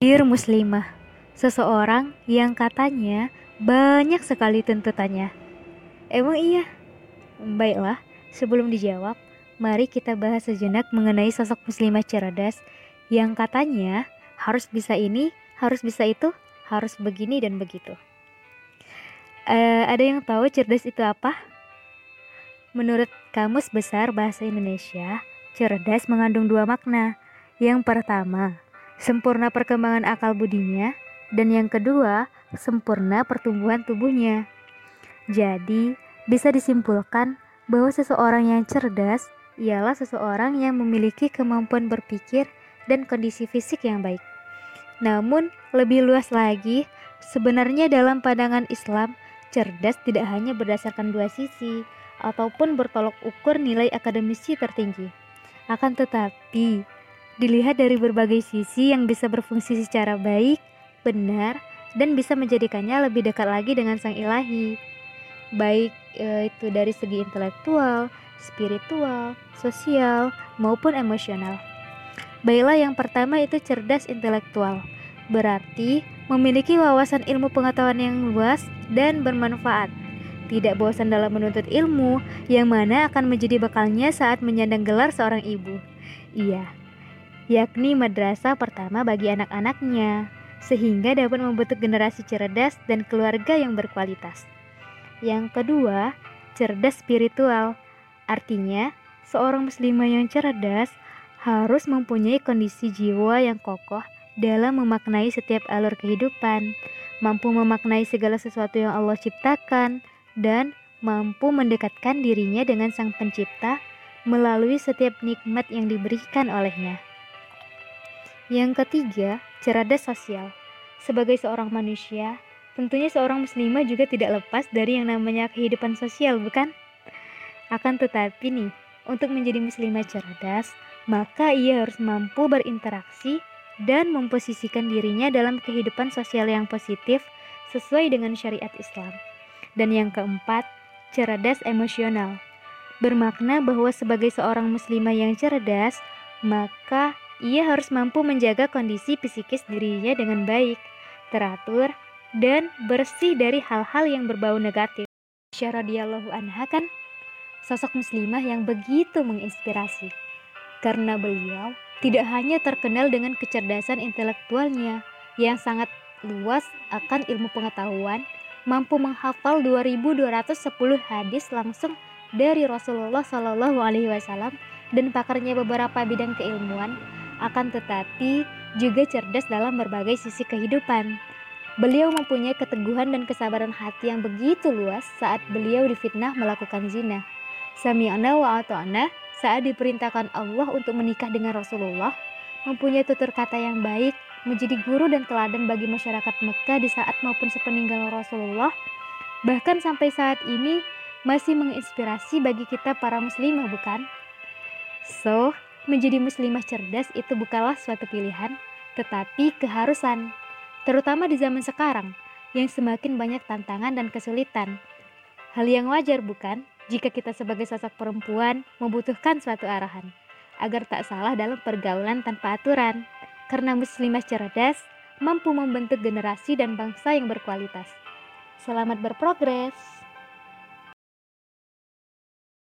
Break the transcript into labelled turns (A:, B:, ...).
A: Dear Muslimah, seseorang yang katanya banyak sekali tuntutannya. Emang iya? Baiklah, sebelum dijawab, mari kita bahas sejenak mengenai sosok muslimah cerdas yang katanya harus bisa ini, harus bisa itu, harus begini dan begitu. Uh, ada yang tahu cerdas itu apa? Menurut Kamus Besar Bahasa Indonesia, cerdas mengandung dua makna. Yang pertama, sempurna perkembangan akal budinya, dan yang kedua, sempurna pertumbuhan tubuhnya. Jadi, bisa disimpulkan bahwa seseorang yang cerdas ialah seseorang yang memiliki kemampuan berpikir dan kondisi fisik yang baik. Namun, lebih luas lagi, sebenarnya dalam pandangan Islam, cerdas tidak hanya berdasarkan dua sisi ataupun bertolak ukur nilai akademisi tertinggi. Akan tetapi, dilihat dari berbagai sisi yang bisa berfungsi secara baik, benar, dan bisa menjadikannya lebih dekat lagi dengan Sang Ilahi. Baik e, itu dari segi intelektual, spiritual, sosial, maupun emosional. Baiklah yang pertama itu cerdas intelektual. Berarti memiliki wawasan ilmu pengetahuan yang luas dan bermanfaat. Tidak bosan dalam menuntut ilmu yang mana akan menjadi bekalnya saat menyandang gelar seorang ibu. Iya, yakni madrasah pertama bagi anak-anaknya, sehingga dapat membentuk generasi cerdas dan keluarga yang berkualitas. Yang kedua, cerdas spiritual. Artinya, seorang muslimah yang cerdas harus mempunyai kondisi jiwa yang kokoh dalam memaknai setiap alur kehidupan, mampu memaknai segala sesuatu yang Allah ciptakan, dan mampu mendekatkan dirinya dengan Sang Pencipta melalui setiap nikmat yang diberikan olehnya. Yang ketiga, cerdas sosial. Sebagai seorang manusia, tentunya seorang muslimah juga tidak lepas dari yang namanya kehidupan sosial, bukan? Akan tetapi nih, untuk menjadi muslimah cerdas, maka ia harus mampu berinteraksi dan memposisikan dirinya dalam kehidupan sosial yang positif sesuai dengan syariat Islam. Dan yang keempat, cerdas emosional. Bermakna bahwa sebagai seorang muslimah yang cerdas, maka ia harus mampu menjaga kondisi psikis dirinya dengan baik, teratur, dan bersih dari hal-hal yang berbau negatif. Aisyah radhiyallahu anha kan sosok muslimah yang begitu menginspirasi. Karena beliau tidak hanya terkenal dengan kecerdasan intelektualnya yang sangat luas akan ilmu pengetahuan, mampu menghafal 2210 hadis langsung dari Rasulullah Shallallahu alaihi wasallam dan pakarnya beberapa bidang keilmuan akan tetapi juga cerdas dalam berbagai sisi kehidupan. Beliau mempunyai keteguhan dan kesabaran hati yang begitu luas saat beliau difitnah melakukan zina. Sami'na wa ata'na saat diperintahkan Allah untuk menikah dengan Rasulullah, mempunyai tutur kata yang baik, menjadi guru dan teladan bagi masyarakat Mekah di saat maupun sepeninggal Rasulullah, bahkan sampai saat ini masih menginspirasi bagi kita para muslimah bukan? So, Menjadi muslimah cerdas itu bukanlah suatu pilihan, tetapi keharusan. Terutama di zaman sekarang, yang semakin banyak tantangan dan kesulitan. Hal yang wajar bukan, jika kita sebagai sosok perempuan membutuhkan suatu arahan, agar tak salah dalam pergaulan tanpa aturan. Karena muslimah cerdas, mampu membentuk generasi dan bangsa yang berkualitas. Selamat berprogres!